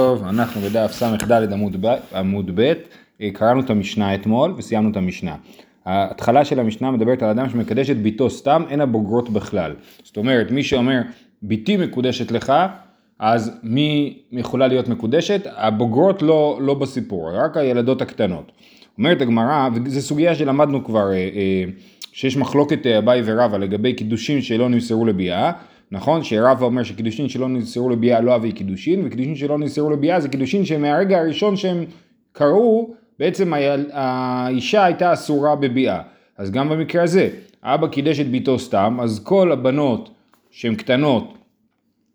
טוב, אנחנו בדף ס"ד עמוד ב, אה, קראנו את המשנה אתמול וסיימנו את המשנה. ההתחלה של המשנה מדברת על אדם שמקדש את ביתו סתם, אין הבוגרות בכלל. זאת אומרת, מי שאומר, ביתי מקודשת לך, אז מי יכולה להיות מקודשת? הבוגרות לא, לא בסיפור, רק הילדות הקטנות. אומרת הגמרא, וזו סוגיה שלמדנו כבר, אה, אה, שיש מחלוקת אביי ורבא לגבי קידושין שלא נמסרו לביאה. נכון? שרבא אומר שקידושין שלא נמסרו לביאה לא אבי קידושין, וקידושין שלא נמסרו לביאה זה קידושין שמהרגע הראשון שהם קראו, בעצם האישה הייתה אסורה בביאה. אז גם במקרה הזה, אבא קידש את ביתו סתם, אז כל הבנות שהן קטנות,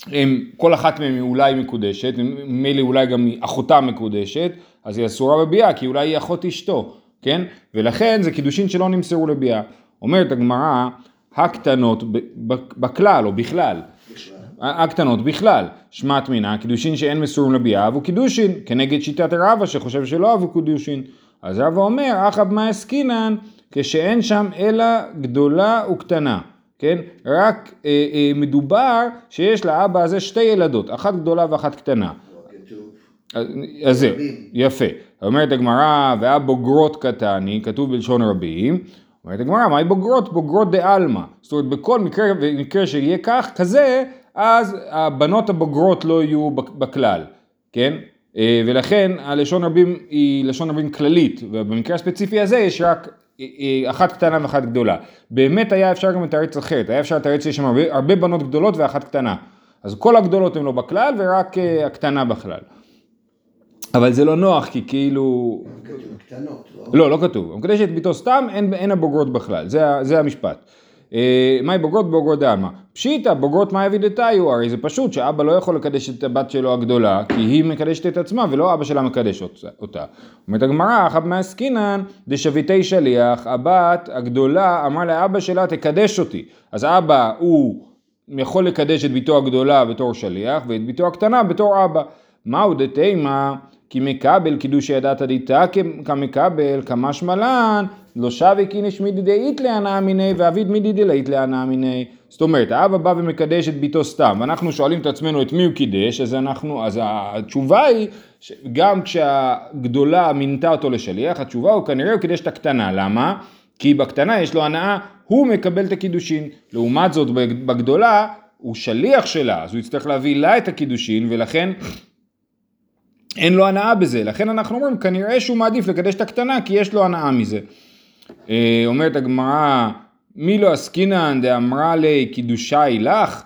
הם, כל אחת מהן היא אולי מקודשת, מילא אולי גם אחותה מקודשת, אז היא אסורה בביאה, כי אולי היא אחות אשתו, כן? ולכן זה קידושין שלא נמסרו לביאה. אומרת הגמרא, הקטנות בכלל או בכלל, הקטנות בכלל, שמעת מינה, קידושין שאין מסורים לביאה אבו קידושין, כנגד שיטת רבא שחושב שלא אבו קידושין. אז רבא אומר, אחא במאי עסקינן, כשאין שם אלא גדולה וקטנה, כן? רק אה, אה, מדובר שיש לאבא הזה שתי ילדות, אחת גדולה ואחת קטנה. אז זהו, יפה. אומרת הגמרא, והבוגרות קטני, כתוב בלשון רבים, אומרת הגמרא, מהי בוגרות? בוגרות דה עלמא. זאת אומרת, בכל מקרה, מקרה שיהיה כך, כזה, אז הבנות הבוגרות לא יהיו בכלל, כן? אה, ולכן הלשון רבים היא לשון רבים כללית, ובמקרה הספציפי הזה יש רק אה, אה, אחת קטנה ואחת גדולה. באמת היה אפשר גם לתרץ אחרת, היה אפשר לתרץ שיש שם הרבה, הרבה בנות גדולות ואחת קטנה. אז כל הגדולות הן לא בכלל ורק הקטנה בכלל. אבל זה לא נוח כי כאילו... כתוב קטנות, לא? לא, לא כתוב. המקדש את ביתו סתם, אין, אין הבוגרות בכלל, זה, זה המשפט. אה, מהי בוגרות? בוגרות דעלמא. פשיטא, בוגרות מה יבידתיו? הרי זה פשוט שאבא לא יכול לקדש את הבת שלו הגדולה, כי היא מקדשת את עצמה ולא אבא שלה מקדש אותה. אומרת הגמרא, אחת מעסקינן דשביתי שליח, הבת הגדולה אמרה לאבא שלה תקדש אותי. אז אבא הוא יכול לקדש את ביתו הגדולה בתור שליח, ואת ביתו הקטנה בתור אבא. מהו דתימה? כי מקבל קידוש ידעת דיתה כמקבל כמשמע לן לא שווה קיניש מידי דאית להנאה מיני ואביד מידי דלאית להנאה מיני זאת אומרת האבא בא ומקדש את ביתו סתם ואנחנו שואלים את עצמנו את מי הוא קידש אז אנחנו אז התשובה היא גם כשהגדולה מינתה אותו לשליח התשובה הוא כנראה הוא קידש את הקטנה למה? כי בקטנה יש לו הנאה הוא מקבל את הקידושין לעומת זאת בגדולה הוא שליח שלה אז הוא יצטרך להביא לה את הקידושין ולכן אין לו הנאה בזה, לכן אנחנו אומרים כנראה שהוא מעדיף לקדש את הקטנה כי יש לו הנאה מזה. אה, אומרת הגמרא, מי לא עסקינן דאמרה לי קידושי לך?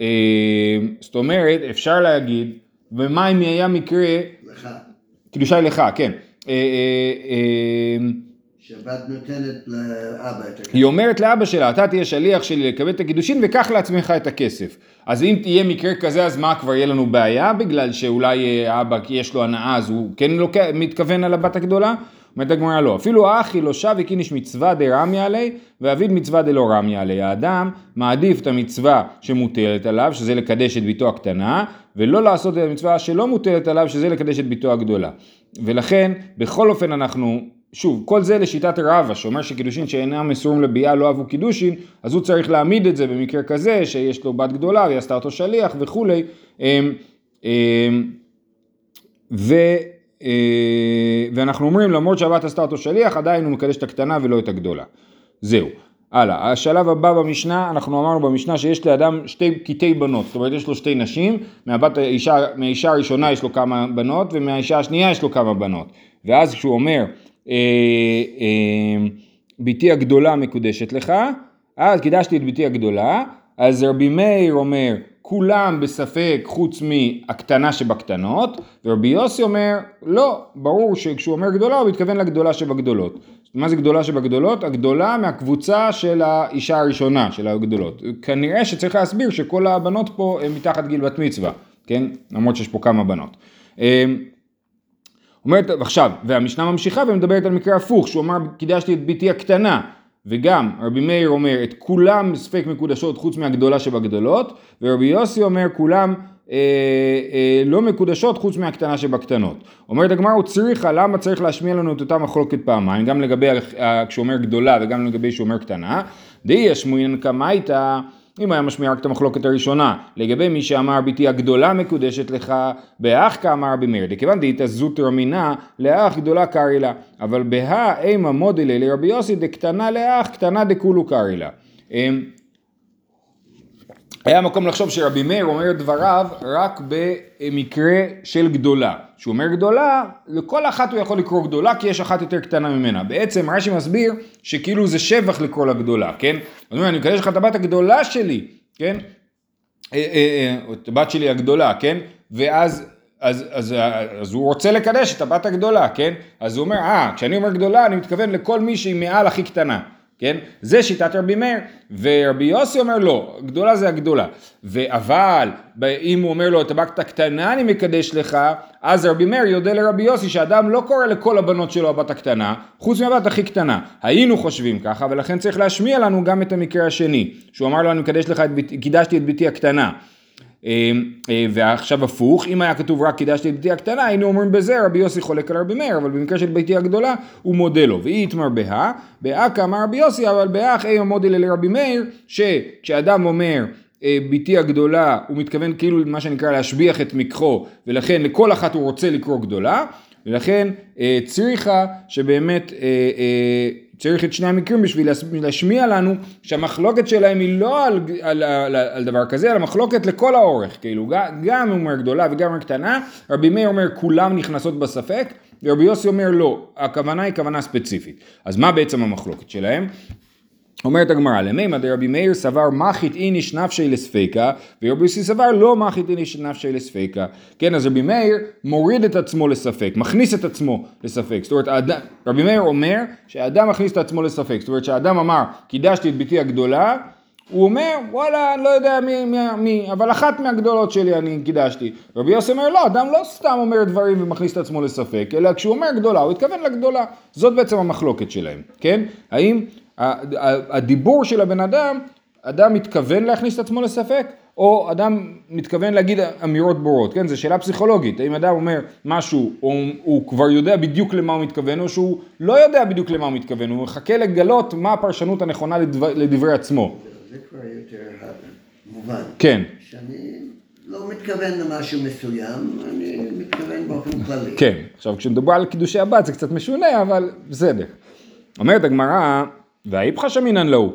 אה, זאת אומרת, אפשר להגיד, ומה אם היה מקרה... לך. קידושי לך, כן. אה, שבת נותנת לאבא את הכסף. היא אומרת לאבא שלה, אתה תהיה שליח שלי לקבל את הקידושין וקח לעצמך את הכסף. אז אם תהיה מקרה כזה, אז מה, כבר יהיה לנו בעיה? בגלל שאולי האבא יש לו הנאה, אז הוא כן לא מתכוון על הבת הגדולה? אומרת הגמרא לא, אפילו אחי לא שב וקיניש מצווה דרמיה עלי ואביד מצווה דלא רמיה עלי. האדם מעדיף את המצווה שמוטלת עליו, שזה לקדש את ביתו הקטנה, ולא לעשות את המצווה שלא מוטלת עליו, שזה לקדש את ביתו הגדולה. ולכן, בכל אופן אנחנו שוב, כל זה לשיטת רבא, שאומר שקידושין שאינם מסורים לביאה לא אהבו קידושין, אז הוא צריך להעמיד את זה במקרה כזה, שיש לו בת גדולה והיא עשתה אותו שליח וכולי. אמ, אמ, ו, אה, ואנחנו אומרים, למרות שהבת עשתה אותו שליח, עדיין הוא מקדש את הקטנה ולא את הגדולה. זהו. הלאה, השלב הבא במשנה, אנחנו אמרנו במשנה שיש לאדם שתי קטעי בנות, זאת אומרת יש לו שתי נשים, מהבת האישה, מהאישה הראשונה יש לו כמה בנות ומהאישה השנייה יש לו כמה בנות. ואז כשהוא אומר אה, אה, בתי הגדולה מקודשת לך, אז קידשתי את בתי הגדולה, אז רבי מאיר אומר כולם בספק חוץ מהקטנה שבקטנות, ורבי יוסי אומר לא, ברור שכשהוא אומר גדולה הוא מתכוון לגדולה שבגדולות. מה זה גדולה שבגדולות? הגדולה מהקבוצה של האישה הראשונה של הגדולות. כנראה שצריך להסביר שכל הבנות פה הן מתחת גיל בת מצווה, כן? למרות שיש פה כמה בנות. אה, אומרת עכשיו, והמשנה ממשיכה ומדברת על מקרה הפוך, שהוא אמר קידשתי את ביתי הקטנה, וגם רבי מאיר אומר את כולם ספק מקודשות חוץ מהגדולה שבגדולות, ורבי יוסי אומר כולם אה, אה, לא מקודשות חוץ מהקטנה שבקטנות. אומרת הגמרא הוא צריכה, למה צריך להשמיע לנו את אותה מחלוקת פעמיים, גם לגבי כשהוא אומר גדולה וגם לגבי שהוא אומר קטנה, דאי אשמואין קמייתא אם היה משמיע רק את המחלוקת הראשונה, לגבי מי שאמר ביתי הגדולה מקודשת לך, באח כאמר במאיר, דכיוון דאיתא זוטרא מינה, לאח גדולה קרעי לה, אבל בהא אימא מודילי לרבי יוסי דקטנה לאח, קטנה דכולו קרעי לה. היה מקום לחשוב שרבי מאיר אומר דבריו רק במקרה של גדולה. שהוא אומר גדולה, לכל אחת הוא יכול לקרוא גדולה כי יש אחת יותר קטנה ממנה. בעצם רש"י מסביר שכאילו זה שבח לכל הגדולה, כן? הוא אומר, אני מקדש לך את הבת הגדולה שלי, כן? אה, אה, אה, את הבת שלי הגדולה, כן? ואז אז, אז, אז הוא רוצה לקדש את הבת הגדולה, כן? אז הוא אומר, אה, כשאני אומר גדולה, אני מתכוון לכל מי שהיא מעל הכי קטנה. כן? זה שיטת רבי מאיר, ורבי יוסי אומר לא, גדולה זה הגדולה. אבל אם הוא אומר לו את הבת הקטנה אני מקדש לך, אז רבי מאיר יודע לרבי יוסי שאדם לא קורא לכל הבנות שלו הבת הקטנה, חוץ מהבת הכי קטנה. היינו חושבים ככה, ולכן צריך להשמיע לנו גם את המקרה השני, שהוא אמר לו אני מקדש לך את ביתי, קידשתי את ביתי הקטנה. אה, אה, ועכשיו הפוך, אם היה כתוב רק קידשתי את ביתי הקטנה, היינו אומרים בזה רבי יוסי חולק על רבי מאיר, אבל במקרה של ביתי הגדולה הוא מודה לו. ואי יתמר בהא, בהא כאמר רבי יוסי, אבל בהא אימה מודה לרבי מאיר, שכשאדם אומר אה, ביתי הגדולה, הוא מתכוון כאילו מה שנקרא להשביח את מקחו, ולכן לכל אחת הוא רוצה לקרוא גדולה, ולכן צריכה שבאמת צריך את שני המקרים בשביל להשמיע לנו שהמחלוקת שלהם היא לא על, על, על, על דבר כזה, אלא מחלוקת לכל האורך, כאילו גם אומר גדולה וגם אומר קטנה, רבי מאיר אומר כולם נכנסות בספק, ורבי יוסי אומר לא, הכוונה היא כוונה ספציפית. אז מה בעצם המחלוקת שלהם? אומרת הגמרא, למימא דרבי מאיר סבר מחית איניש נפשי לספיקה, ורבי סבר לא מחית איניש נפשי לספיקה. כן, אז רבי מאיר מוריד את עצמו לספק, מכניס את עצמו לספק. זאת אומרת, רבי מאיר אומר שהאדם מכניס את עצמו לספק. זאת אומרת, שהאדם אמר, קידשתי את ביתי הגדולה, הוא אומר, וואלה, אני לא יודע מי, מי, מי, אבל אחת מהגדולות שלי אני קידשתי. רבי יוסי אומר, לא, אדם לא סתם אומר דברים ומכניס את עצמו לספק, אלא כשהוא אומר גדולה, הוא התכוון לגדולה. זאת בעצם המחלוקת שלהם, כן? האם הדיבור של הבן אדם, אדם מתכוון להכניס את עצמו לספק, או אדם מתכוון להגיד אמירות ברורות, כן? זו שאלה פסיכולוגית, האם אדם אומר משהו, או הוא כבר יודע בדיוק למה הוא מתכוון, או שהוא לא יודע בדיוק למה הוא מתכוון, הוא מחכה לגלות מה הפרשנות הנכונה לדבר, לדברי עצמו. זה כבר יותר מובן. כן. שאני לא מתכוון למשהו מסוים, אני מתכוון באופן כללי. כן, עכשיו כשמדובר על קידושי הבת זה קצת משונה, אבל בסדר. אומרת הגמרא, והאיפכא שמינן לאו.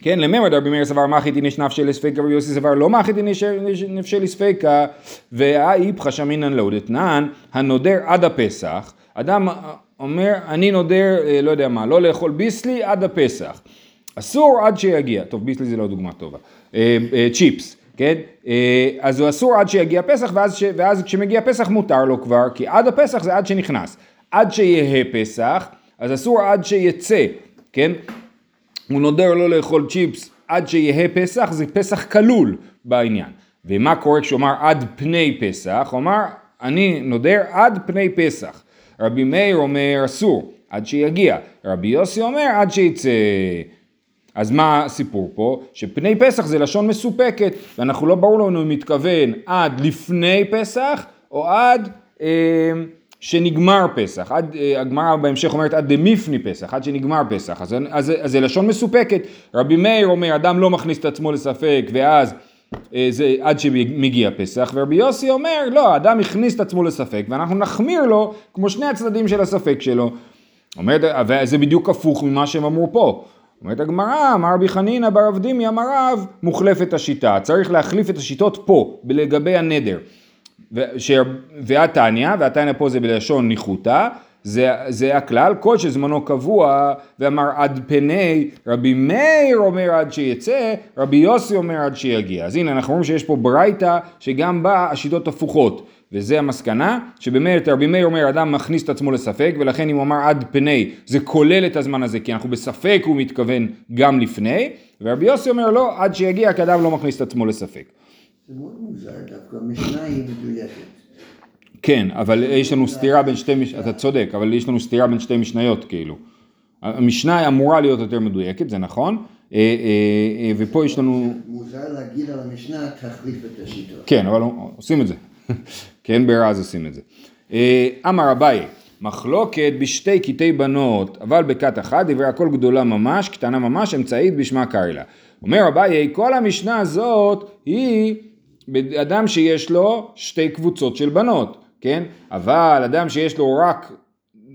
כן, לממד רבי מאיר סבר מחית איניש נפשי לספיקה רבי יוסי סבר לא מחית איניש נפשי לספיקה והאיפכא שמינן לאו דתנן הנודר עד הפסח אדם אומר אני נודר אה, לא יודע מה לא לאכול ביסלי עד הפסח. אסור עד שיגיע. טוב ביסלי זה לא דוגמה טובה. אה, אה, צ'יפס כן? אז הוא אסור עד שיגיע פסח ואז, ש... ואז כשמגיע פסח מותר לו כבר כי עד הפסח זה עד שנכנס. עד שיהא פסח אז אסור עד שיצא כן? הוא נודר לא לאכול צ'יפס עד שיהא פסח, זה פסח כלול בעניין. ומה קורה כשהוא אמר עד פני פסח? הוא אמר, אני נודר עד פני פסח. רבי מאיר אומר אסור, עד שיגיע. רבי יוסי אומר עד שיצא. אז מה הסיפור פה? שפני פסח זה לשון מסופקת, ואנחנו לא ברור לנו אם מתכוון עד לפני פסח, או עד... אה, שנגמר פסח, עד, אה, הגמרא בהמשך אומרת עד דמיפני פסח, עד שנגמר פסח, אז, אז, אז זה לשון מסופקת, רבי מאיר אומר אדם לא מכניס את עצמו לספק ואז אה, זה עד שמגיע פסח, ורבי יוסי אומר לא, אדם הכניס את עצמו לספק ואנחנו נחמיר לו כמו שני הצדדים של הספק שלו, אומרת, וזה בדיוק הפוך ממה שהם אמרו פה, אומרת הגמרא, אמר רבי חנינא בר אבדימי אמר רב, מוחלפת השיטה, צריך להחליף את השיטות פה, לגבי הנדר. והתניא, והתניא פה זה בלשון ניחותא, זה, זה הכלל, כל שזמנו קבוע, ואמר עד פני, רבי מאיר אומר עד שיצא, רבי יוסי אומר עד שיגיע. אז הנה אנחנו רואים שיש פה ברייתא שגם בה השיטות הפוכות. וזה המסקנה, שבאמת רבי מאיר אומר אדם מכניס את עצמו לספק, ולכן אם הוא אמר עד פני, זה כולל את הזמן הזה, כי אנחנו בספק הוא מתכוון גם לפני, ורבי יוסי אומר לא, עד שיגיע, כי אדם לא מכניס את עצמו לספק. זה מאוד מוזר, דווקא המשנה היא מדויקת. כן, אבל יש לנו סתירה בין שתי, מש... אתה צודק, אבל יש לנו סתירה בין שתי משניות כאילו. המשנה אמורה להיות יותר מדויקת, זה נכון, אה, אה, אה, ופה יש לנו... מוזר להגיד על המשנה, תחליף את השיטות. כן, אבל עושים את זה. כן, ברז עושים את זה. אמר אביי, מחלוקת בשתי קטעי בנות, אבל בכת אחת, דברי הכל גדולה ממש, קטנה ממש, אמצעית בשמה קרעי לה. אומר אביי, כל המשנה הזאת היא אדם שיש לו שתי קבוצות של בנות, כן? אבל אדם שיש לו רק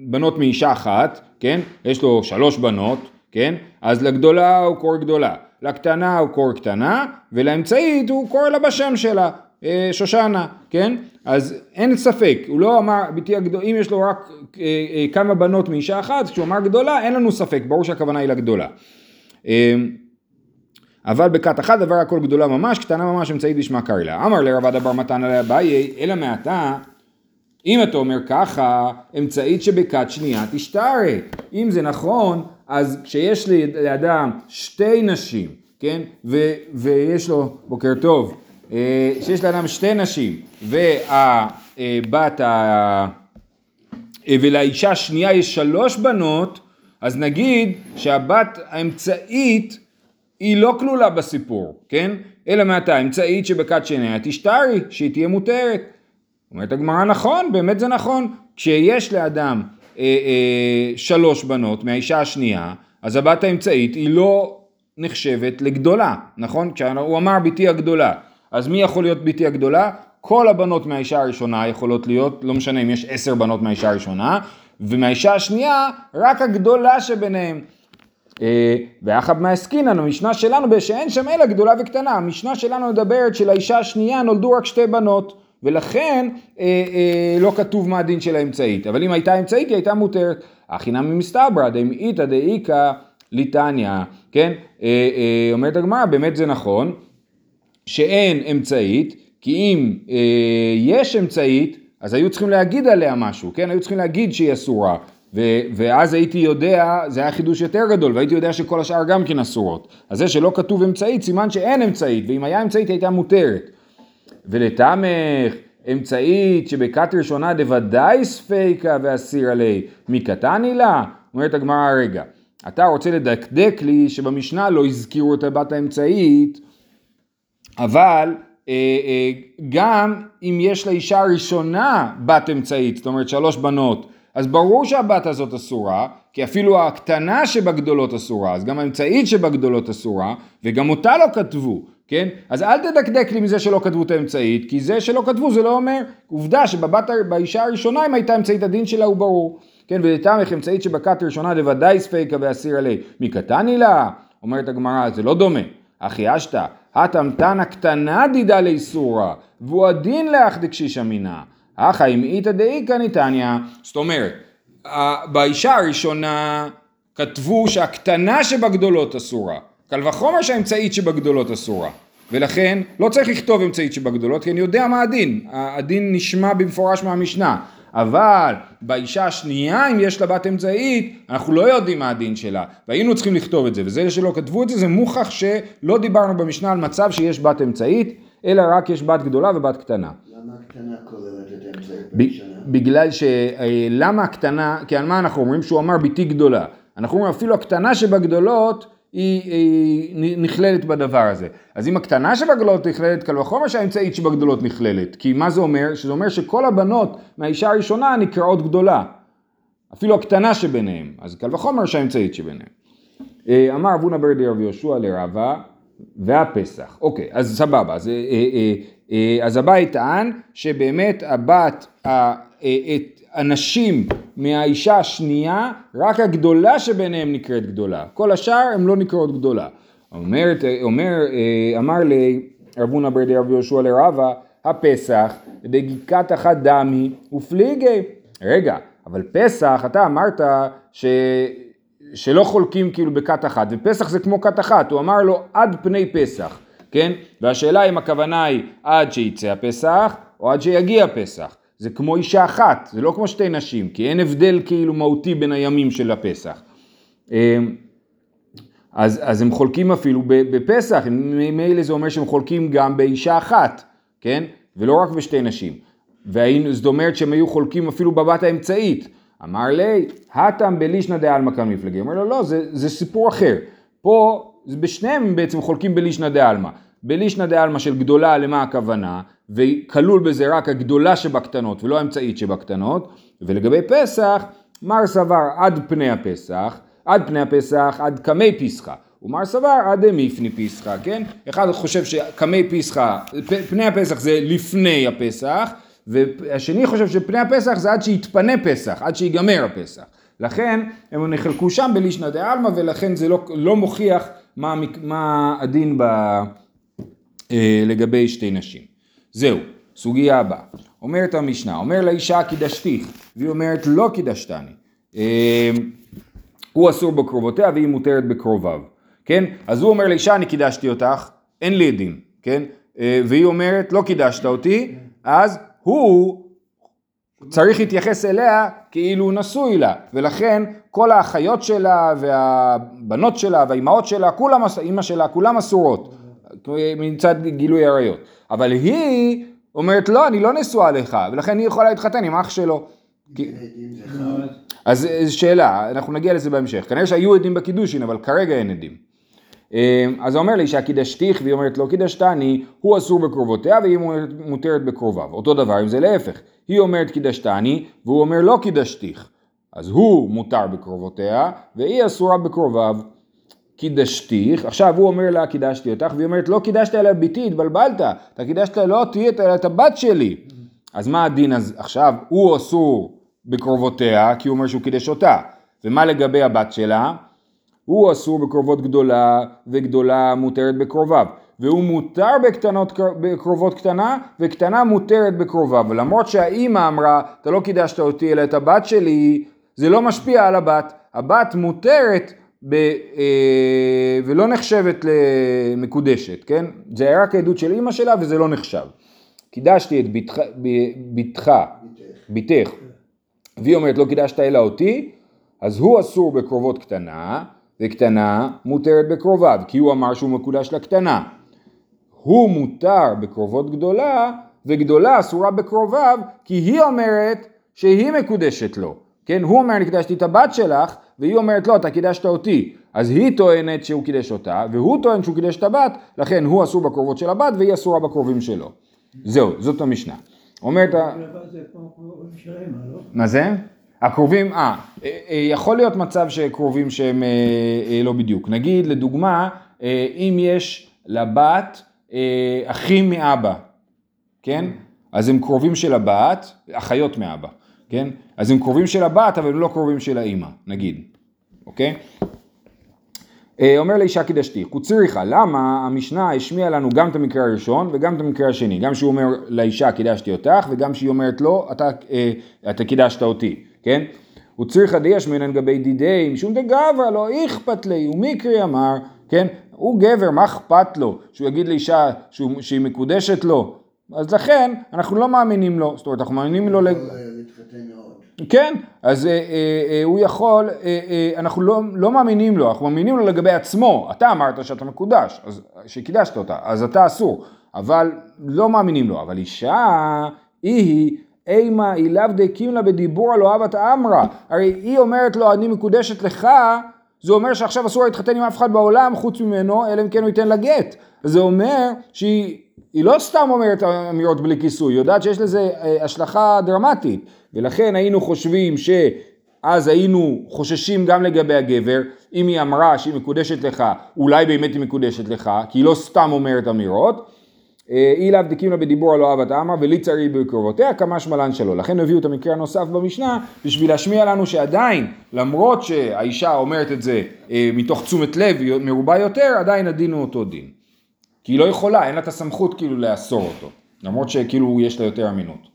בנות מאישה אחת, כן? יש לו שלוש בנות, כן? אז לגדולה הוא קורא גדולה, לקטנה הוא קורא קטנה, ולאמצעית הוא קורא לה בשם שלה, אה, שושנה, כן? אז אין ספק, הוא לא אמר, ביתי הגדולה, אם יש לו רק אה, אה, כמה בנות מאישה אחת, כשהוא אמר גדולה, אין לנו ספק, ברור שהכוונה היא לגדולה. אבל בכת אחת דבר הכל גדולה ממש, קטנה ממש אמצעית בשמה קרעי לה. אמר לרבד אבר מתן עליה אביי, אלא מעתה, אם אתה אומר ככה, אמצעית שבכת שנייה תשתרי. אם זה נכון, אז כשיש לאדם שתי נשים, כן, ו- ויש לו, בוקר טוב, אה, שיש לאדם שתי נשים, והבת ה... אה, ולאישה השנייה יש שלוש בנות, אז נגיד שהבת האמצעית היא לא כלולה בסיפור, כן? אלא מעתה אמצעית שבכת שניה תשתרי, שהיא תהיה מותרת. אומרת הגמרא נכון, באמת זה נכון. כשיש לאדם אה, אה, שלוש בנות מהאישה השנייה, אז הבת האמצעית היא לא נחשבת לגדולה, נכון? כשהוא אמר בתי הגדולה, אז מי יכול להיות בתי הגדולה? כל הבנות מהאישה הראשונה יכולות להיות, לא משנה אם יש עשר בנות מהאישה הראשונה, ומהאישה השנייה רק הגדולה שביניהם. אה, ואחב מעסקינן, המשנה שלנו שאין שם אלא גדולה וקטנה, המשנה שלנו מדברת שלאישה השנייה נולדו רק שתי בנות, ולכן אה, אה, לא כתוב מה הדין של האמצעית, אבל אם הייתה אמצעית היא הייתה מותרת. החינם ממסתברא דאמאיתא דאיכא ליטניא, כן? אה, אה, אומרת הגמרא, באמת זה נכון, שאין אמצעית, כי אם אה, יש אמצעית, אז היו צריכים להגיד עליה משהו, כן? היו צריכים להגיד שהיא אסורה. ו- ואז הייתי יודע, זה היה חידוש יותר גדול, והייתי יודע שכל השאר גם כן אסורות. אז זה שלא כתוב אמצעית, סימן שאין אמצעית, ואם היה אמצעית הייתה מותרת. ולתמך אמצעית שבכת ראשונה דוודאי ספיקה ואסיר עלי, היא לה? אומרת הגמרא רגע, אתה רוצה לדקדק לי שבמשנה לא הזכירו את הבת האמצעית, אבל אה, אה, גם אם יש לאישה הראשונה בת אמצעית, זאת אומרת שלוש בנות, אז ברור שהבת הזאת אסורה, כי אפילו הקטנה שבגדולות אסורה, אז גם האמצעית שבגדולות אסורה, וגם אותה לא כתבו, כן? אז אל תדקדק לי מזה שלא כתבו את האמצעית, כי זה שלא כתבו זה לא אומר, עובדה שבבת, באישה הראשונה אם הייתה אמצעית הדין שלה הוא ברור, כן? ולתמך אמצעית שבכת ראשונה לוודאי ספיקה ואסיר עלי, מקטני לה? אומרת הגמרא, זה לא דומה, אחי אשתא, התמתנה קטנה דידה לאיסורה, והוא הדין לאח דקשישא מינה. אחא אם איתא דאיכא ניתניא, זאת אומרת, באישה הראשונה כתבו שהקטנה שבגדולות אסורה, קל וחומר שהאמצעית שבגדולות אסורה, ולכן לא צריך לכתוב אמצעית שבגדולות, כי אני יודע מה הדין, הדין נשמע במפורש מהמשנה, אבל באישה השנייה אם יש לה בת אמצעית אנחנו לא יודעים מה הדין שלה. והיינו צריכים לכתוב את זה. וזה שלא כתבו את זה זה מוכח שלא דיברנו במשנה על מצב שיש בת אמצעית אלא רק יש בת גדולה ובת קטנה. למה הקטנה כוללת? בגלל ש... אה, למה הקטנה, כי על מה אנחנו אומרים? שהוא אמר ביתי גדולה. אנחנו אומרים אפילו הקטנה שבגדולות היא, היא נכללת בדבר הזה. אז אם הקטנה שבגדולות נכללת, קל וחומר שהאמצעית שבגדולות נכללת. כי מה זה אומר? שזה אומר שכל הבנות מהאישה הראשונה נקראות גדולה. אפילו הקטנה שביניהם. אז קל וחומר שהאמצעית שביניהם. אה, אמר אבונה ברדי רבי יהושע לרבה והפסח. אוקיי, אז סבבה. אז, אה, אה, אה, אז הבית טען שבאמת הבת, את הנשים מהאישה השנייה, רק הגדולה שביניהם נקראת גדולה. כל השאר הן לא נקראות גדולה. אומרת, אומר, אמר לרבונה ברדי רבי יהושע לרבה, הפסח דגיקת אחת דמי ופליגי. רגע, אבל פסח, אתה אמרת ש... שלא חולקים כאילו בכת אחת, ופסח זה כמו כת אחת, הוא אמר לו עד פני פסח, כן? והשאלה אם הכוונה היא עד שיצא הפסח, או עד שיגיע פסח. זה כמו אישה אחת, זה לא כמו שתי נשים, כי אין הבדל כאילו מהותי בין הימים של הפסח. אמ, אז, אז הם חולקים אפילו בפסח, ממילא זה אומר שהם חולקים גם באישה אחת, כן? ולא רק בשתי נשים. זאת אומרת שהם היו חולקים אפילו בבת האמצעית. אמר לי, הטם בלישנא דעלמא כאן מפלגי. אומר לו, לא, זה, זה סיפור אחר. פה, בשניהם בעצם חולקים בלישנא דעלמא. בלישנא דעלמא של גדולה למה הכוונה, וכלול בזה רק הגדולה שבקטנות ולא האמצעית שבקטנות, ולגבי פסח, מר סבר עד פני הפסח, עד פני הפסח, עד קמי פסחא. ומר סבר עד דמיפני פיסחא, כן? אחד חושב שקמי פיסחא, פ- פני הפסח זה לפני הפסח, והשני חושב שפני הפסח זה עד שיתפנה פסח, עד שיגמר הפסח. לכן הם נחלקו שם בלישנא דעלמא ולכן זה לא, לא מוכיח מה, מה הדין ב, אה, לגבי שתי נשים. זהו, סוגיה הבאה. אומרת המשנה, אומר לאישה קידשתיך, והיא אומרת לא קידשתני. אה, הוא אסור בקרובותיה והיא מותרת בקרוביו, כן? אז הוא אומר לאישה אני קידשתי אותך, אין לי עדים, כן? אה, והיא אומרת לא קידשת אותי, אז הוא צריך להתייחס אליה כאילו הוא נשוי לה, ולכן כל האחיות שלה והבנות שלה והאימהות שלה, כולם, אימא שלה, כולם אסורות, מצד גילוי עריות. אבל היא אומרת לא, אני לא נשואה לך, ולכן היא יכולה להתחתן עם אח שלו. אז שאלה, אנחנו נגיע לזה בהמשך. כנראה שהיו עדים בקידושין, אבל כרגע אין עדים. אה, אז אומר לאישה קידשתיך, והיא אומרת לא קידשתני, הוא אסור בקרובותיה והיא מותרת בקרוביו. אותו דבר אם זה להפך. היא אומרת קידשתני, והוא אומר לא קידשתיך. אז הוא מותר בקרובותיה, והיא אסורה בקרוביו. קידשתיך, עכשיו הוא אומר לה קידשתי אותך, והיא אומרת לא קידשת אלא ביתי, התבלבלת, אתה קידשת לא אותי אלא את הבת שלי. אז מה הדין אז עכשיו? הוא אסור בקרובותיה, כי הוא אומר שהוא קידש אותה. ומה לגבי הבת שלה? הוא אסור בקרובות גדולה, וגדולה מותרת בקרוביו. והוא מותר בקטנות, בקרובות קטנה, וקטנה מותרת בקרוביו. ולמרות שהאימא אמרה, אתה לא קידשת אותי אלא את הבת שלי, זה לא משפיע על הבת. הבת מותרת ב, אה, ולא נחשבת למקודשת, כן? זה רק עדות של אימא שלה וזה לא נחשב. קידשתי את בתך, בתך, בתך, והיא אומרת לא קידשת אלא אותי, אז הוא אסור בקרובות קטנה, וקטנה מותרת בקרוביו, כי הוא אמר שהוא מקודש לקטנה. הוא מותר בקרובות גדולה, וגדולה אסורה בקרוביו, כי היא אומרת שהיא מקודשת לו. כן, הוא אומר אני קידשתי את הבת שלך, והיא אומרת לא, אתה קידשת אותי. אז היא טוענת שהוא קידש אותה, והוא טוען שהוא קידש את הבת, לכן הוא אסור בקרובות של הבת, והיא אסורה בקרובים שלו. זהו, זאת המשנה. אומרת, ה- לא? מה זה? הקרובים, אה, אה, אה, יכול להיות מצב שקרובים שהם אה, לא בדיוק. נגיד, לדוגמה, אם יש לבת אה, אחים מאבא, כן? אז הם קרובים של הבת, אחיות מאבא, כן? אז הם קרובים של הבת, אבל הם לא קרובים של האימא, נגיד, אוקיי? אה, אומר לאישה קידשתי, קוצריך, למה המשנה השמיעה לנו גם את המקרה הראשון וגם את המקרה השני, גם שהוא אומר לאישה קידשתי אותך וגם שהיא אומרת לו אתה, אה, אתה קידשת אותי, כן? וצריכה דישמינן גבי דידי משום דגברא לא אכפת לי ומקרי אמר, כן? הוא גבר מה אכפת לו? שהוא יגיד לאישה שהוא, שהיא מקודשת לו? אז לכן אנחנו לא מאמינים לו, זאת אומרת אנחנו מאמינים לו, לג... עוד. כן, אז אה, אה, אה, הוא יכול, אה, אה, אנחנו לא, לא מאמינים לו, אנחנו מאמינים לו לגבי עצמו, אתה אמרת שאתה מקודש, אז, שקידשת אותה, אז אתה אסור, אבל לא מאמינים לו, אבל אישה היא אימה היא לאו דקים לה בדיבור הלא אבת אמרה, הרי היא אומרת לו אני מקודשת לך, זה אומר שעכשיו אסור להתחתן עם אף אחד בעולם חוץ ממנו, אלא אם כן הוא ייתן לה גט, זה אומר שהיא היא לא סתם אומרת אמירות בלי כיסוי, היא יודעת שיש לזה אה, השלכה דרמטית, ולכן היינו חושבים שאז היינו חוששים גם לגבי הגבר, אם היא אמרה שהיא מקודשת לך, אולי באמת היא מקודשת לך, כי היא לא סתם אומרת אמירות, אי לאו דקים לה בדיבור הלא אהבת אמר ולי צרי בקרובותיה כמה שמלן שלו. לכן הביאו את המקרה הנוסף במשנה בשביל להשמיע לנו שעדיין למרות שהאישה אומרת את זה אה, מתוך תשומת לב מרובה יותר עדיין הדין הוא אותו דין. כי היא לא יכולה, אין לה את הסמכות כאילו לאסור אותו, למרות שכאילו יש לה יותר אמינות.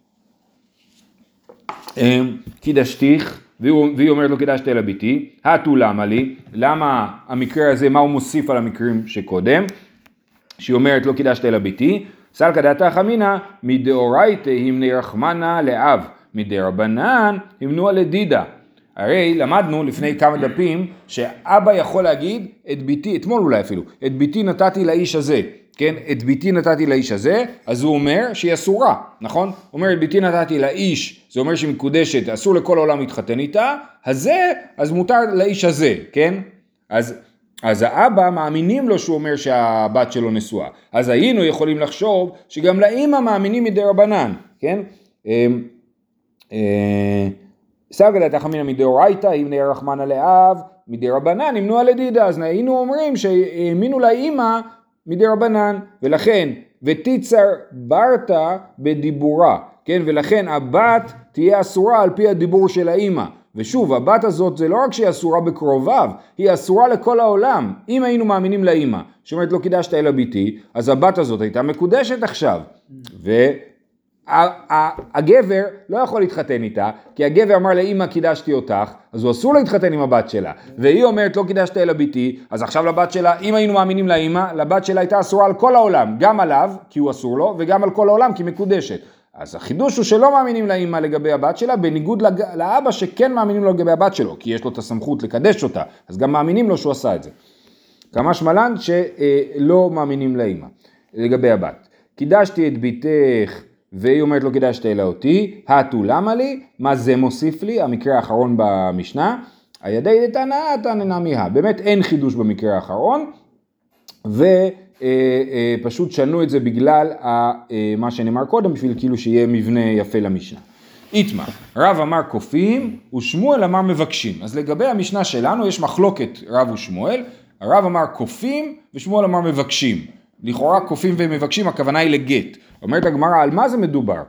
אמ, קידשתיך, והיא אומרת לו קידשת אלא ביתי, התו למה לי, למה המקרה הזה, מה הוא מוסיף על המקרים שקודם, שהיא אומרת לא קידשת אלא ביתי, סלקא דעתך אמינא מדאורייתא המני רחמנא לאב, מדרבנן המנוה לדידה. הרי למדנו לפני כמה דפים שאבא יכול להגיד את ביתי, אתמול אולי אפילו, את ביתי נתתי לאיש הזה, כן? את ביתי נתתי לאיש הזה, אז הוא אומר שהיא אסורה, נכון? הוא אומר את ביתי נתתי לאיש, זה אומר שהיא מקודשת, אסור לכל העולם להתחתן איתה, הזה, אז מותר לאיש הזה, כן? אז, אז האבא מאמינים לו שהוא אומר שהבת שלו נשואה, אז היינו יכולים לחשוב שגם לאימא מאמינים מדי רבנן, כן? אמ, אה, סגא דתך אמינא מדאורייתא, אם נהיה רחמנא לאב, מדי רבנן נמנוע לדידה, אז היינו אומרים שהאמינו לאימא מדי רבנן, ולכן ותיצר ברתא בדיבורה, כן, ולכן הבת תהיה אסורה על פי הדיבור של האימא. ושוב, הבת הזאת זה לא רק שהיא אסורה בקרוביו, היא אסורה לכל העולם. אם היינו מאמינים לאימא, שאומרת לא קידשת אלא ביתי, אז הבת הזאת הייתה מקודשת עכשיו. והגבר לא יכול להתחתן איתה, כי הגבר אמר לאימא קידשתי אותך, אז הוא אסור להתחתן עם הבת שלה. והיא אומרת לא קידשת אלא ביתי, אז עכשיו לבת שלה, אם היינו מאמינים לאימא, לבת שלה הייתה אסורה על כל העולם, גם עליו, כי הוא אסור לו, וגם על כל העולם, כי מקודשת. אז החידוש הוא שלא מאמינים לאימא לגבי הבת שלה, בניגוד לג... לאבא שכן מאמינים לו לגבי הבת שלו, כי יש לו את הסמכות לקדש אותה, אז גם מאמינים לו שהוא עשה את זה. כמה שמלן שלא מאמינים לאימא לגבי הבת. קידשתי את ביתך והיא אומרת לא קידשת אלא אותי, הטו למה לי, מה זה מוסיף לי, המקרה האחרון במשנה, הידי דתנא תנא מיה, באמת אין חידוש במקרה האחרון, ו... אה, אה, פשוט שנו את זה בגלל אה, מה שנאמר קודם, בשביל כאילו שיהיה מבנה יפה למשנה. איתמר, רב אמר קופים ושמואל אמר מבקשים. אז לגבי המשנה שלנו יש מחלוקת רב ושמואל, הרב אמר קופים ושמואל אמר מבקשים. לכאורה קופים ומבקשים הכוונה היא לגט. אומרת הגמרא על מה זה מדובר?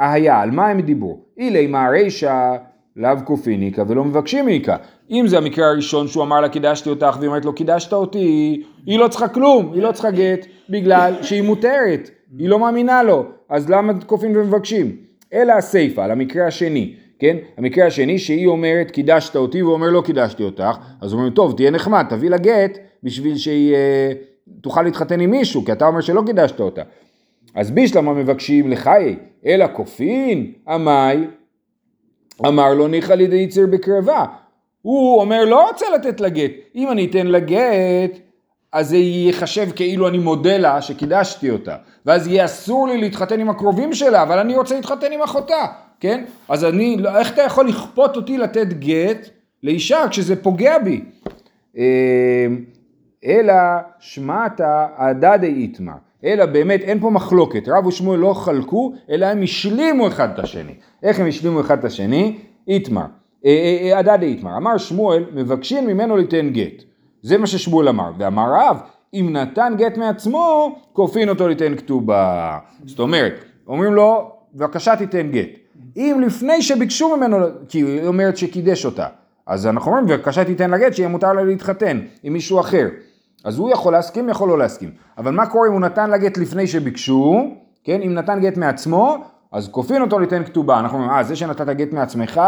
אהיה, על מה הם דיברו? אילי מה רישא לאו קופיניקה ולא מבקשים מיקה. אם זה המקרה הראשון שהוא אמר לה קידשתי אותך והיא אומרת לו קידשת אותי, היא לא צריכה כלום, היא לא צריכה גט בגלל שהיא מותרת, היא לא מאמינה לו, אז למה כופין ומבקשים? אלא הסיפא, על המקרה השני, כן? המקרה השני שהיא אומרת קידשת אותי והוא אומר לא קידשתי אותך, אז אומרים טוב תהיה נחמד תביא לה גט בשביל שהיא אה, תוכל להתחתן עם מישהו כי אתה אומר שלא קידשת אותה. אז בישלמה מבקשים לחיי, אלא כופין, עמי, אמר לו ניחא לידי יציר בקרבה. הוא אומר לא רוצה לתת לה גט, אם אני אתן לה גט אז זה ייחשב כאילו אני מודה לה שקידשתי אותה, ואז יהיה אסור לי להתחתן עם הקרובים שלה, אבל אני רוצה להתחתן עם אחותה, כן? אז אני, לא, איך אתה יכול לכפות אותי לתת גט לאישה כשזה פוגע בי? אמ, אלא שמעתה הדדי איתמר, אלא באמת אין פה מחלוקת, רב ושמואל לא חלקו, אלא הם השלימו אחד את השני. איך הם השלימו אחד את השני? איתמר, הדדי אה, אה, אה, איתמר, אמר שמואל מבקשים ממנו ליתן גט. זה מה ששמואל אמר, ואמר רב, אם נתן גט מעצמו, כופין אותו ליתן כתובה. זאת אומרת, אומרים לו, בבקשה תיתן גט. אם לפני שביקשו ממנו, כי היא אומרת שקידש אותה, אז אנחנו אומרים, בבקשה תיתן לה גט, שיהיה מותר לה להתחתן עם מישהו אחר. אז הוא יכול להסכים, יכול לא להסכים. אבל מה קורה אם הוא נתן לה גט לפני שביקשו, כן, אם נתן גט מעצמו, אז כופין אותו ליתן כתובה. אנחנו אומרים, אה, זה שנתת גט מעצמך,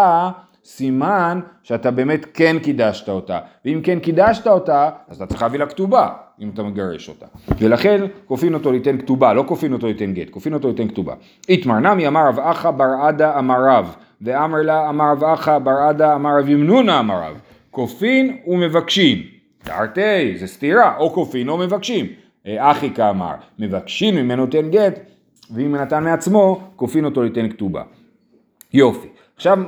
סימן שאתה באמת כן קידשת אותה. ואם כן קידשת אותה, אז אתה צריך להביא לה כתובה, אם אתה מגרש אותה. ולכן כופין אותו ליתן כתובה, לא כופין אותו ליתן גט, כופין אותו ליתן כתובה. איתמר נמי אמר רב אחא בר עדה אמר רב, ואמר לה אמר רב אחא בר עדה אמר רב ימנונה אמר רב. כופין ומבקשים. תרתי, זה סתירה, או כופין או מבקשים. אה, אחי כאמר, מבקשים ממנו תן גט, ואם נתן מעצמו, כופין אותו ליתן כתובה. יופי. עכשיו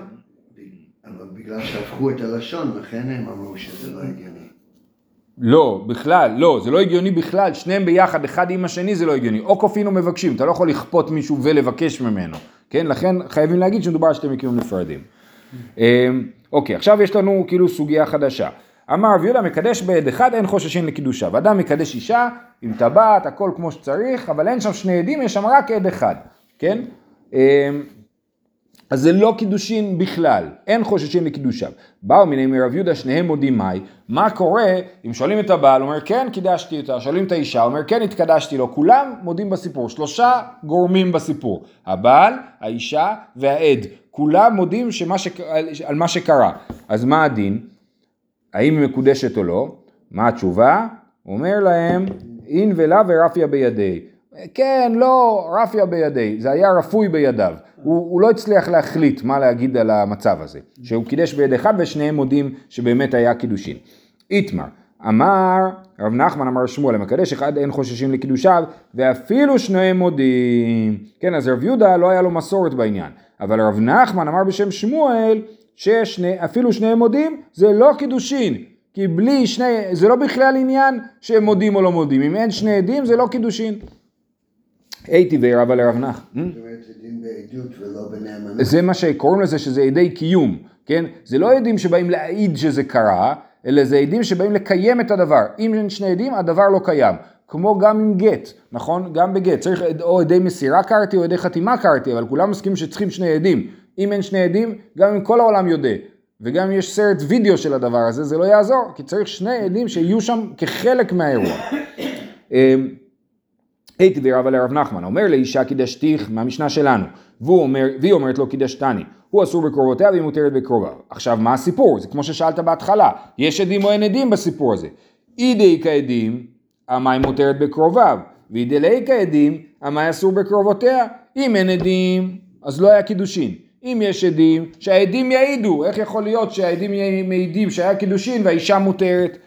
אבל בגלל שהפכו את הלשון, לכן הם אמרו שזה לא הגיוני. לא, בכלל, לא, זה לא הגיוני בכלל, שניהם ביחד, אחד עם השני זה לא הגיוני. או כופין או מבקשים, אתה לא יכול לכפות מישהו ולבקש ממנו, כן? לכן חייבים להגיד שמדובר על שתי מקרים נפרדים. אמ, אוקיי, עכשיו יש לנו כאילו סוגיה חדשה. אמר רב יהודה מקדש בעד אחד אין חוששים לקידושה. ואדם מקדש אישה עם טבעת, הכל כמו שצריך, אבל אין שם שני עדים, יש שם רק עד אחד, כן? אמ, אז זה לא קידושין בכלל, אין חוששים לקידושיו. באו מיני מרב יהודה, שניהם מודים מאי, מה קורה אם שואלים את הבעל, אומר כן קידשתי אותה, שואלים את האישה, אומר כן התקדשתי לו, כולם מודים בסיפור, שלושה גורמים בסיפור, הבעל, האישה והעד, כולם מודים שמה ש... על מה שקרה. אז מה הדין? האם היא מקודשת או לא? מה התשובה? אומר להם, אין ולה ורפיה בידי. כן, לא, רפיה בידי, זה היה רפוי בידיו. הוא, הוא לא הצליח להחליט מה להגיד על המצב הזה, שהוא קידש ביד אחד ושניהם מודים שבאמת היה קידושין. איתמר, אמר רב נחמן אמר שמואל, המקדש אחד אין חוששים לקידושיו, ואפילו שניהם מודים. כן, אז רב יהודה לא היה לו מסורת בעניין, אבל רב נחמן אמר בשם שמואל, שאפילו שניהם מודים, זה לא קידושין. כי בלי שני, זה לא בכלל עניין שהם מודים או לא מודים, אם אין שני עדים זה לא קידושין. הייתי ורבה לרב נח. זאת אומרת, זה דין בעדות ולא בנאמנות. זה מה שקוראים לזה שזה עדי קיום, כן? זה לא עדים שבאים להעיד שזה קרה, אלא זה עדים שבאים לקיים את הדבר. אם אין שני עדים, הדבר לא קיים. כמו גם עם גט, נכון? גם בגט. צריך או עדי מסירה קראתי או עדי חתימה קראתי, אבל כולם מסכימים שצריכים שני עדים. אם אין שני עדים, גם אם כל העולם יודע. וגם אם יש סרט וידאו של הדבר הזה, זה לא יעזור, כי צריך שני עדים שיהיו שם כחלק מהאירוע. אמ, הייתי ורבה לרב נחמן, אומר לאישה קידשתיך מהמשנה שלנו, והוא אומר, והיא אומרת לו קידשתני, הוא אסור בקרובותיה והיא מותרת בקרוביו. עכשיו מה הסיפור? זה כמו ששאלת בהתחלה, יש עדים או אין עדים בסיפור הזה. אידי כעדים, המים מותרת בקרוביו, ואידי לאי כעדים, המים אסור בקרובותיה. אם אין עדים, אז לא היה קידושין. אם יש עדים, שהעדים יעידו, איך יכול להיות שהעדים מעידים שהיה קידושין והאישה מותרת?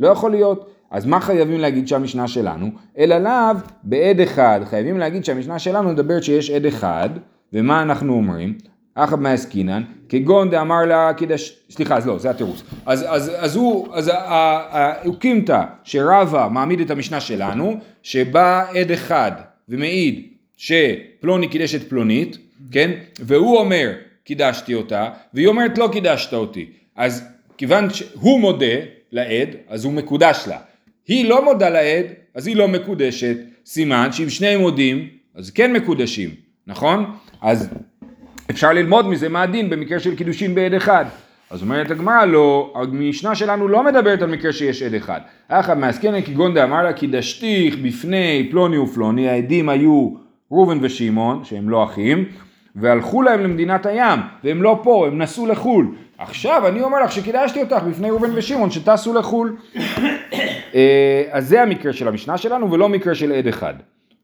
לא יכול להיות. אז מה חייבים להגיד שהמשנה שלנו? אלא לאו בעד אחד. חייבים להגיד שהמשנה שלנו מדברת שיש עד אחד, ומה אנחנו אומרים? אחא מעסקינן, כגון דאמר לה קידש, סליחה, אז לא, זה התירוץ. אז, אז, אז הוא, אז הוקימתא שרבה מעמיד את המשנה שלנו, שבא עד אחד ומעיד שפלוני קידש את פלונית, כן? והוא אומר קידשתי אותה, והיא אומרת לא קידשת אותי. אז כיוון שהוא מודה לעד, אז הוא מקודש לה. היא לא מודה לעד, אז היא לא מקודשת. סימן שאם שניהם מודים, אז כן מקודשים, נכון? אז אפשר ללמוד מזה מה הדין במקרה של קידושין בעד אחד. אז אומרת הגמרא לא, המשנה שלנו לא מדברת על מקרה שיש עד אחד. אחא מעסקנא כגון דאמר לה קידשתיך בפני פלוני ופלוני, העדים היו ראובן ושמעון, שהם לא אחים, והלכו להם למדינת הים, והם לא פה, הם נסעו לחו"ל. עכשיו אני אומר לך שקידשתי אותך בפני ראובן ושמעון שטסו לחו"ל. אה, אז זה המקרה של המשנה שלנו ולא מקרה של עד אחד.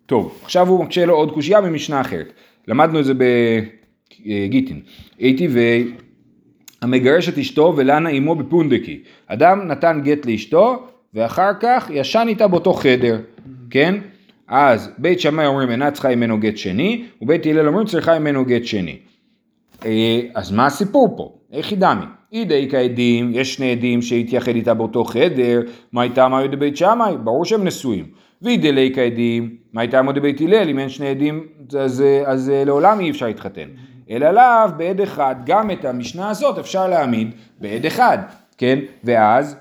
טוב, עכשיו הוא מקשה לו עוד קושייה ממשנה אחרת. למדנו את זה בגיטין. הייתי ו... המגרש את אשתו ולנה אמו בפונדקי. אדם נתן גט לאשתו ואחר כך ישן איתה באותו חדר, כן? אז בית שמאי אומרים אינה צריכה ממנו גט שני, ובית הלל אומרים צריכה ממנו גט שני. אה, אז מה הסיפור פה? איך ידעמי? אידי כעדים, יש שני עדים שהתייחד איתה באותו חדר, מה הייתה מה בית שמאי? ברור שהם נשואים. ואידי כעדים, מה הייתה מה בית הלל? אם אין שני עדים, אז, אז, אה, לעולם אי אפשר להתחתן. אלא לאו בעד אחד, גם את המשנה הזאת אפשר להעמיד בעד אחד, כן? ואז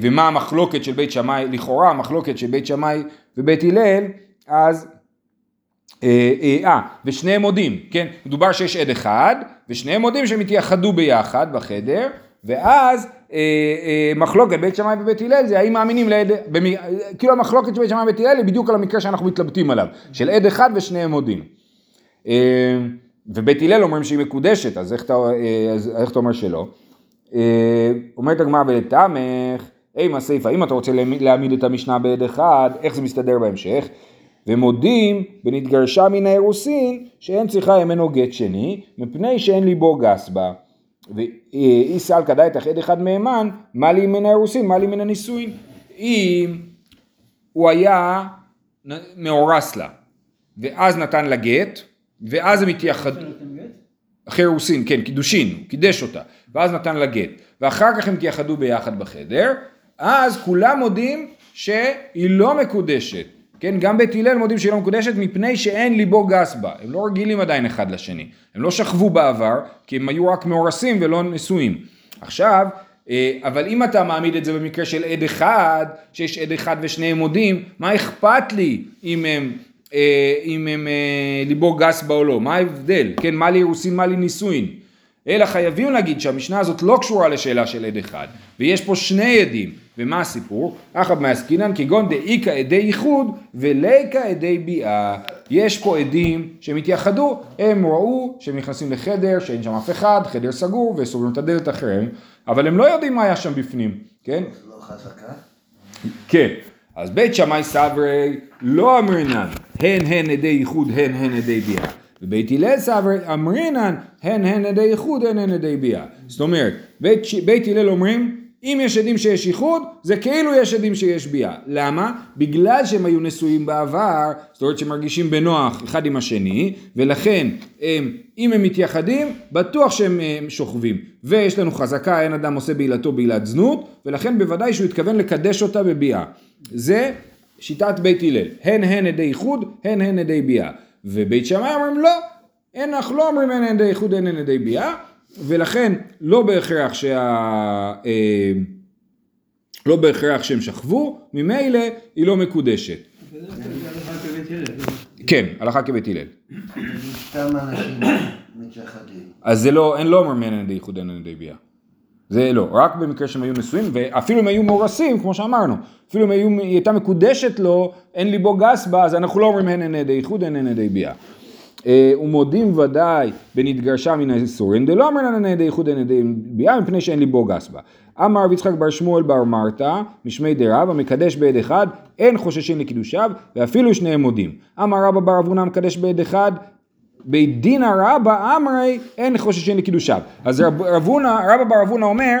ומה המחלוקת של בית שמאי, לכאורה המחלוקת של בית שמאי ובית הלל, אז, אה, אה, ושניהם מודים, כן? מדובר שיש עד אחד, ושניהם מודים שהם התייחדו ביחד בחדר, ואז אה, אה, מחלוקת בית שמאי ובית הלל זה האם מאמינים לעד, במ, כאילו המחלוקת של בית שמאי ובית הלל היא בדיוק על המקרה שאנחנו מתלבטים עליו, של עד אחד ושניהם מודים. אה, ובית הלל אומרים שהיא מקודשת, אז איך אתה, אה, אז איך אתה אומר שלא? אה, אומרת הגמרא ולתמך, אימה סיפא, אם אתה רוצה להעמיד את המשנה בעד אחד, איך זה מסתדר בהמשך? ומודים בנתגרשה מן האירוסין שאין צריכה ממנו גט שני, מפני שאין ליבו גס בה. ואי סלקא דייתך עד אחד מהימן, מה לי מן האירוסין, מה לי מן הנישואין. אם הוא היה מאורס לה, ואז נתן לה גט, ואז הם התייחדו. אחרי אירוסין, כן, קידושין, הוא קידש אותה, ואז נתן לה גט, ואחר כך הם תייחדו ביחד בחדר, אז כולם מודים שהיא לא מקודשת, כן, גם בית הלל מודים שהיא לא מקודשת מפני שאין ליבו גס בה, הם לא רגילים עדיין אחד לשני, הם לא שכבו בעבר, כי הם היו רק מאורסים ולא נשואים. עכשיו, אה, אבל אם אתה מעמיד את זה במקרה של עד אחד, שיש עד אחד ושניהם מודים, מה אכפת לי אם הם אם הם אה, ליבו גס בה או לא, מה ההבדל? כן, מה לי אירוסין, מה לי נישואין? אלא חייבים להגיד שהמשנה הזאת לא קשורה לשאלה של עד אחד, ויש פה שני עדים, ומה הסיפור? אחת מעסקינן כגון דאיכא עדי ייחוד וליקא עדי ביאה. יש פה עדים שהם התייחדו, הם ראו שהם נכנסים לחדר שאין שם אף אחד, חדר סגור, וסוגרים את הדלת אחריהם, אבל הם לא יודעים מה היה שם בפנים, כן? לא חזקה? כן. אז בית שמאי סברי לא אמרינן, הן הן עדי ייחוד, הן הן עדי ביאה. ובית הלל סברי אמרינן, הן הן עדי ייחוד, הן הן עדי ביאה. זאת אומרת, בית, בית הלל אומרים, אם יש עדים שיש ייחוד, זה כאילו יש עדים שיש ביאה. למה? בגלל שהם היו נשואים בעבר, זאת אומרת שהם מרגישים בנוח אחד עם השני, ולכן הם, אם הם מתייחדים, בטוח שהם הם שוכבים. ויש לנו חזקה, אין אדם עושה בעילתו בעילת זנות, ולכן בוודאי שהוא התכוון לקדש אותה בביאה. זה שיטת בית הלל, הן הן עדי איחוד, הן הן עדי ביאה. ובית שמאי אומרים לא, אין אנחנו לא אומרים הן הן עדי איחוד, הן הן עדי ביאה, ולכן לא בהכרח שה... אה, לא בהכרח שהם שכבו, ממילא היא לא מקודשת. כן, הלכה כבית הלל. אז זה לא, אין לא אומרים הן עדי איחוד, הן עדי ביאה. זה לא, רק במקרה שהם היו נשואים, ואפילו אם היו מאורסים, כמו שאמרנו, אפילו אם היו, היא הייתה מקודשת לו, אין ליבו גס בה, אז אנחנו לא אומרים הן הן עדי איחוד, הן הן עדי ביאה. אה, ומודים ודאי בנתגרשה מן האיסורים, דלא אמרנן הן עדי איחוד הן עדי ביאה, מפני שאין ליבו גס בה. אמר רבי יצחק בר שמואל בר מרתא, משמי דרב, המקדש בעד אחד, אין חוששים לקידושיו, ואפילו שניהם מודים. אמר רבא בר אבונה המקדש בעד אחד, בית דין הרבה אמרי אין חוששים לקידושיו. אז רב, רבונה, רבא בר אבונה אומר,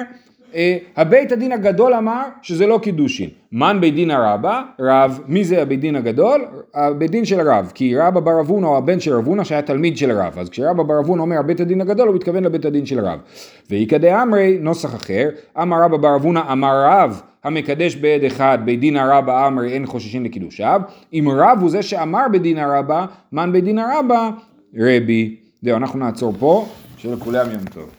אה, הבית הדין הגדול אמר שזה לא קידושין. מן בית דין הרבה? רב. מי זה הבית דין הגדול? הבית דין של רב. כי רבא בר אבונה הוא הבן של רבונה שהיה תלמיד של רב. אז כשרבא בר אבונה אומר הבית הדין הגדול הוא מתכוון לבית הדין של רב. ואיכא דאמרי נוסח אחר, אמר רבא בר אבונה אמר רב המקדש בעד אחד בית דין הרבה אמרי אין חוששים לקידושיו. אם רב הוא זה שאמר בדין הרבה, מן בית דין הרבה? רבי. זהו, אנחנו נעצור פה, שלכולם יום טוב.